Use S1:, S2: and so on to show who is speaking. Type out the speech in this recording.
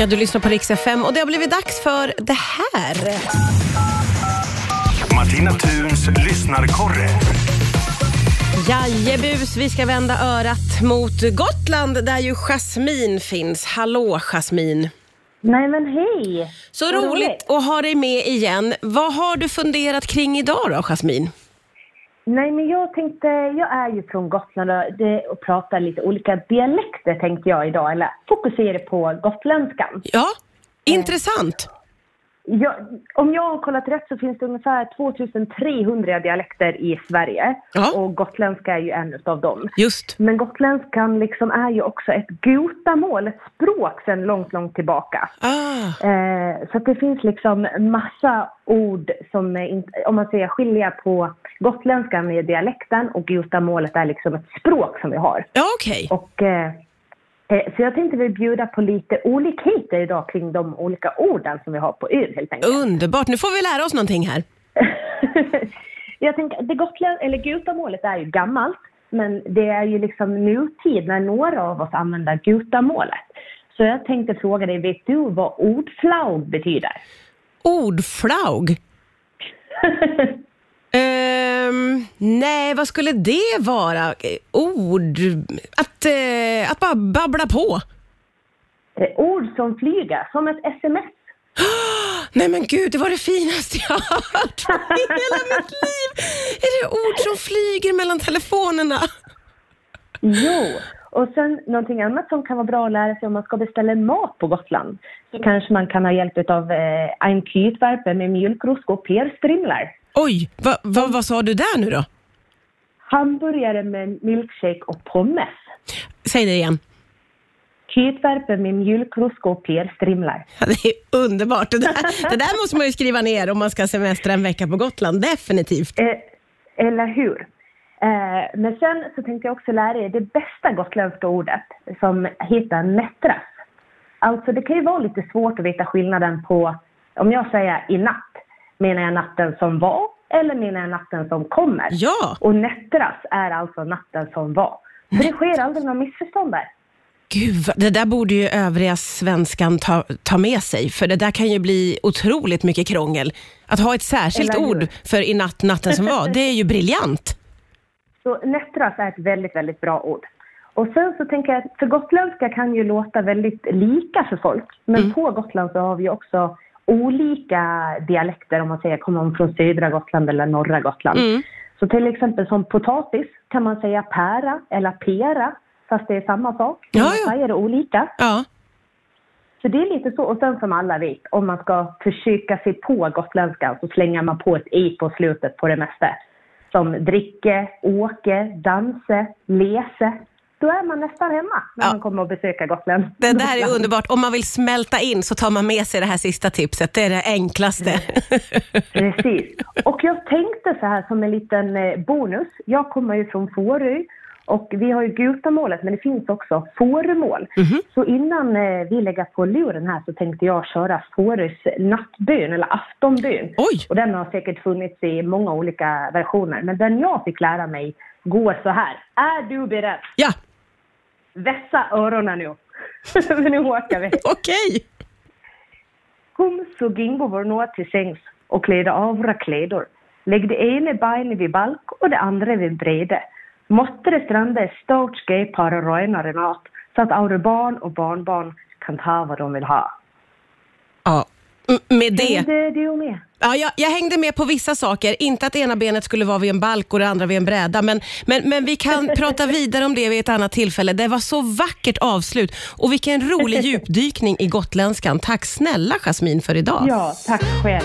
S1: Ja, du lyssnar på Rix FM och det har blivit dags för det här.
S2: Martina Thuns lyssnarkorre.
S1: Jajebus, vi ska vända örat mot Gotland där ju Jasmin finns. Hallå Jasmin!
S3: Nej men hej!
S1: Så roligt
S3: roligt.
S1: att ha dig med igen. Vad har du funderat kring idag då, Jasmin?
S3: Nej men jag tänkte, jag är ju från Gotland och, det, och pratar lite olika dialekter tänkte jag idag, eller fokuserar på gotländskan.
S1: Ja, intressant.
S3: Jag, om jag har kollat rätt så finns det ungefär 2300 dialekter i Sverige
S1: Ja.
S3: och gotländska är ju en av dem.
S1: Just.
S3: Men gotländskan liksom är ju också ett gotamål, ett språk sedan långt, långt tillbaka.
S1: Ah,
S3: Eh, så det finns liksom massa ord som, om man säger skilja på gotländskan med dialekten och gotamålet är liksom ett språk som vi har.
S1: ja, okej.
S3: Och, eh, eh, så jag tänkte vi bjuda på lite olikheter idag kring de olika orden som vi har på ön helt enkelt.
S1: Underbart, nu får vi lära oss någonting här.
S3: jag tänker, det gotland, eller gotamålet är ju gammalt, men det är ju liksom nutid när några av oss använder gotamålet. Så jag tänkte fråga dig, vet du vad ordflaug betyder?
S1: Ordflaug? Nej, vad skulle det vara? Ord... Att, eh, att bara babbla på.
S3: Ord som flyger, som ett sms.
S1: Nej men gud, det var det finaste jag har hört i hela mitt liv. Är det ord som flyger mellan telefonerna?
S3: Jo, och sen någonting annat som kan vara bra att lära sig om man ska beställa mat på Gotland. Så kanske man kan ha hjälp av eh, en kytverpe med mjölkrosk och perstrimlar.
S1: Oj, va, va, vad sa du där nu då?
S3: Hamburgare med milkshake och pommes.
S1: Säg det igen.
S3: Kytverpe med mjölkrosk och perstrimlar.
S1: Ja, det är underbart. Det där, det där måste man ju skriva ner om man ska semestra en vecka på Gotland. Definitivt.
S3: Eh, eller hur? Eh, men sen så tänkte jag också lära er det bästa gotländska ordet som heter nättras. Alltså det kan ju vara lite svårt att veta skillnaden på, om jag säger i natt, menar jag natten som var eller menar jag natten som kommer?
S1: Ja,
S3: Och nättras är alltså natten som var. Så det sker aldrig några missförstånd där.
S1: gud, det där borde ju övriga svenskan ta, ta med sig, för det där kan ju bli otroligt mycket krångel. Att ha ett särskilt ord för i natt, natten som var, det är ju briljant.
S3: Så nättras är ett väldigt, väldigt bra ord. Och sen så tänker jag för gotländska kan ju låta väldigt lika för folk. Men på Gotland så har vi också olika dialekter om man säger kommer man från södra Gotland eller norra Gotland.
S1: Mm.
S3: Så till exempel som potatis kan man säga pära eller pera fast det är samma sak.
S1: Ja, ja.
S3: säger det olika.
S1: Ja,
S3: Så det är lite så. Och sen som alla vet, om man ska försöka sig på gotländskan så slänger man på ett i på slutet på det mesta. Som dricke, åke, danse, lese. Då är man nästan hemma när
S1: Ja.
S3: man kommer och besöka Gotland.
S1: det där är underbart. Om man vill smälta in så tar man med sig det här sista tipset. Det är det enklaste.
S3: Precis. Och jag tänkte så här som en liten eh, bonus. Jag kommer ju från Fårö och vi har ju Gutamålet men det finns också Fårömål. Så innan eh, vi lägger på luren här så tänkte jag köra Fårös nattbön eller aftonbön.
S1: Oj!
S3: Och den har säkert funnits i många olika versioner. Men den jag fick lära mig går så här. Är du beredd?
S1: Ja,
S3: Vässa öronen nu. Nu åker vi.
S1: okej.
S3: Kom så gingo vår nå till sängs och klädde av våra kläder. Lägg det ena benet vid balk och det andra vid brede. Måtte det stranda ett stort skep para röjnar i natt så att våra barn och barnbarn kan ta vad de vill ha.
S1: Ja, med det.
S3: Hängde du med?
S1: Ja, jag, jag hängde med på vissa saker. Inte att ena benet skulle vara vid en balk och det andra vid en bräda. Men, men, men vi kan prata vidare om det vid ett annat tillfälle. Det var så vackert avslut. Och vilken rolig djupdykning i gotländskan. Tack snälla Jasmin för idag.
S3: Ja, tack själv.